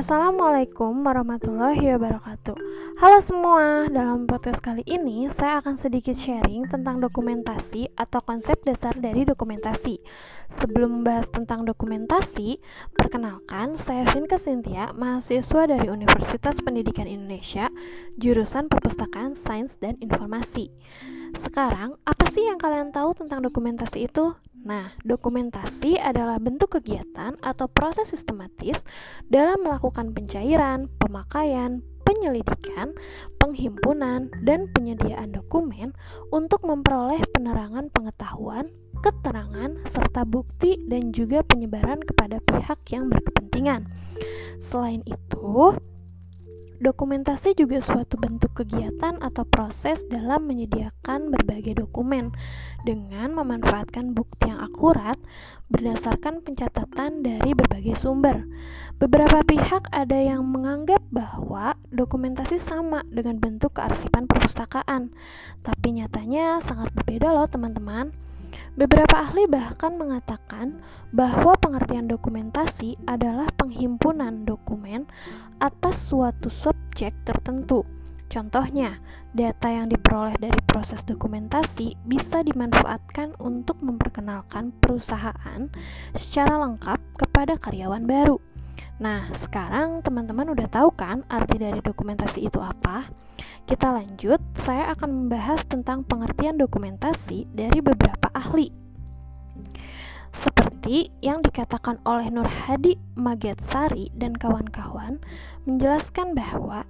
Assalamualaikum warahmatullahi wabarakatuh. Halo semua, dalam podcast kali ini saya akan sedikit sharing tentang dokumentasi atau konsep dasar dari dokumentasi. Sebelum membahas tentang dokumentasi, perkenalkan saya Vinka Cynthia, mahasiswa dari Universitas Pendidikan Indonesia, jurusan Perpustakaan Sains dan Informasi. Sekarang, apa sih yang kalian tahu tentang dokumentasi itu? Nah, dokumentasi adalah bentuk kegiatan atau proses sistematis dalam melakukan pencairan, pemakaian, penyelidikan, penghimpunan, dan penyediaan dokumen untuk memperoleh penerangan pengetahuan, keterangan, serta bukti dan juga penyebaran kepada pihak yang berkepentingan. Selain itu, Dokumentasi juga suatu bentuk kegiatan atau proses dalam menyediakan berbagai dokumen dengan memanfaatkan bukti yang akurat berdasarkan pencatatan dari berbagai sumber. Beberapa pihak ada yang menganggap bahwa dokumentasi sama dengan bentuk kearsipan perpustakaan, tapi nyatanya sangat berbeda loh teman-teman. Beberapa ahli bahkan mengatakan bahwa pengertian dokumentasi adalah penghimpunan dokumen atas suatu subjek tertentu. Contohnya, data yang diperoleh dari proses dokumentasi bisa dimanfaatkan untuk memperkenalkan perusahaan secara lengkap kepada karyawan baru. Nah, sekarang teman-teman udah tahu kan arti dari dokumentasi itu apa? Kita lanjut, saya akan membahas tentang pengertian dokumentasi dari beberapa ahli. Seperti yang dikatakan oleh Nur Hadi Magetsari dan kawan-kawan, menjelaskan bahwa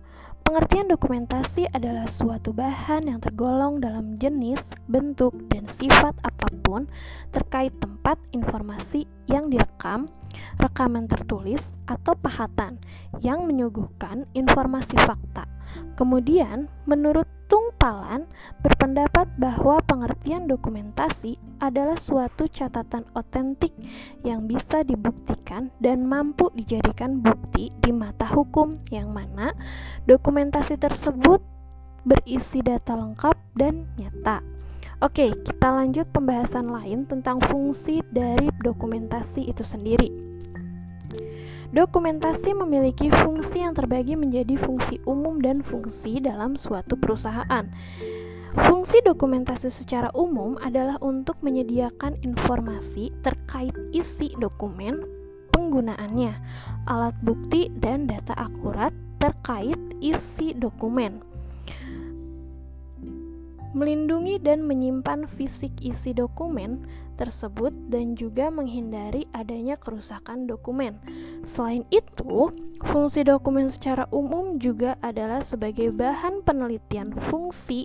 pengertian dokumentasi adalah suatu bahan yang tergolong dalam jenis, bentuk, dan sifat apa pun terkait tempat informasi yang direkam, rekaman tertulis, atau pahatan yang menyuguhkan informasi fakta. Kemudian, menurut Tung Palan berpendapat bahwa pengertian dokumentasi adalah suatu catatan otentik yang bisa dibuktikan dan mampu dijadikan bukti di mata hukum yang mana dokumentasi tersebut berisi data lengkap dan nyata. Oke, kita lanjut pembahasan lain tentang fungsi dari dokumentasi itu sendiri. Dokumentasi memiliki fungsi yang terbagi menjadi fungsi umum dan fungsi dalam suatu perusahaan. Fungsi dokumentasi secara umum adalah untuk menyediakan informasi terkait isi dokumen, penggunaannya, alat bukti, dan data akurat terkait isi dokumen. Melindungi dan menyimpan fisik isi dokumen tersebut dan juga menghindari adanya kerusakan dokumen. Selain itu, fungsi dokumen secara umum juga adalah sebagai bahan penelitian fungsi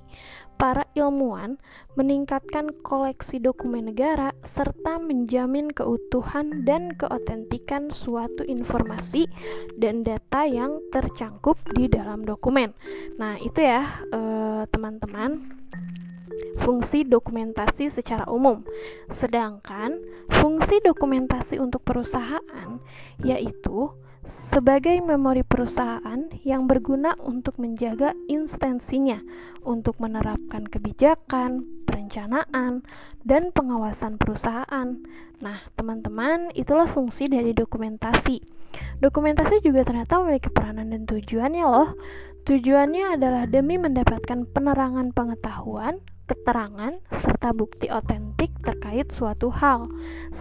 para ilmuwan meningkatkan koleksi dokumen negara serta menjamin keutuhan dan keotentikan suatu informasi dan data yang tercangkup di dalam dokumen. Nah, itu ya, eh, teman-teman fungsi dokumentasi secara umum. Sedangkan fungsi dokumentasi untuk perusahaan yaitu sebagai memori perusahaan yang berguna untuk menjaga instansinya untuk menerapkan kebijakan, perencanaan, dan pengawasan perusahaan. Nah, teman-teman, itulah fungsi dari dokumentasi. Dokumentasi juga ternyata memiliki peranan dan tujuannya loh. Tujuannya adalah demi mendapatkan penerangan pengetahuan, keterangan, serta bukti otentik terkait suatu hal.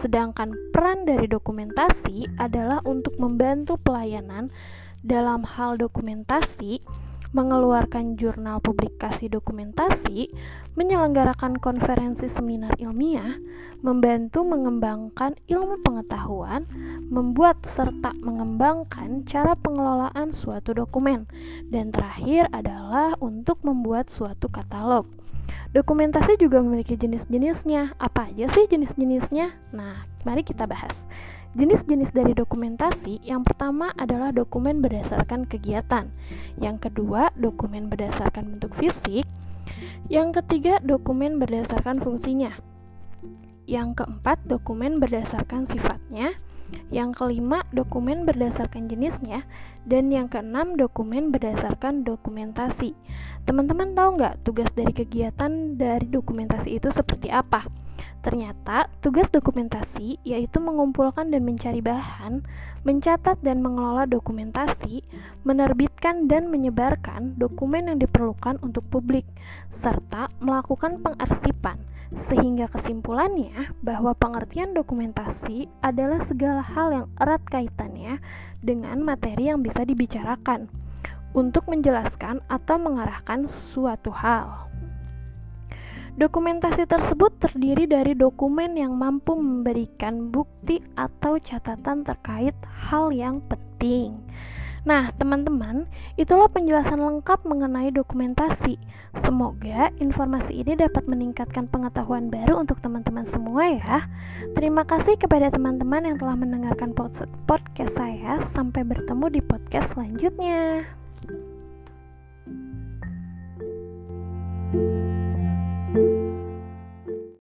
Sedangkan peran dari dokumentasi adalah untuk membantu pelayanan dalam hal dokumentasi, mengeluarkan jurnal publikasi dokumentasi, menyelenggarakan konferensi seminar ilmiah, membantu mengembangkan ilmu pengetahuan, membuat serta mengembangkan cara pengelolaan suatu dokumen, dan terakhir adalah untuk membuat suatu katalog. Dokumentasi juga memiliki jenis-jenisnya. Apa aja sih jenis-jenisnya? Nah, mari kita bahas. Jenis-jenis dari dokumentasi yang pertama adalah dokumen berdasarkan kegiatan. Yang kedua, dokumen berdasarkan bentuk fisik. Yang ketiga, dokumen berdasarkan fungsinya. Yang keempat, dokumen berdasarkan sifatnya. Yang kelima, dokumen berdasarkan jenisnya. Dan yang keenam, dokumen berdasarkan dokumentasi. Teman-teman tahu nggak tugas dari kegiatan dari dokumentasi itu seperti apa? Ternyata, tugas dokumentasi yaitu mengumpulkan dan mencari bahan, mencatat dan mengelola dokumentasi, menerbitkan dan menyebarkan dokumen yang diperlukan untuk publik, serta melakukan pengarsipan. Sehingga kesimpulannya bahwa pengertian dokumentasi adalah segala hal yang erat kaitannya dengan materi yang bisa dibicarakan untuk menjelaskan atau mengarahkan suatu hal. Dokumentasi tersebut terdiri dari dokumen yang mampu memberikan bukti atau catatan terkait hal yang penting. Nah, teman-teman, itulah penjelasan lengkap mengenai dokumentasi. Semoga informasi ini dapat meningkatkan pengetahuan baru untuk teman-teman semua ya. Terima kasih kepada teman-teman yang telah mendengarkan podcast saya. Sampai bertemu di podcast selanjutnya. thank you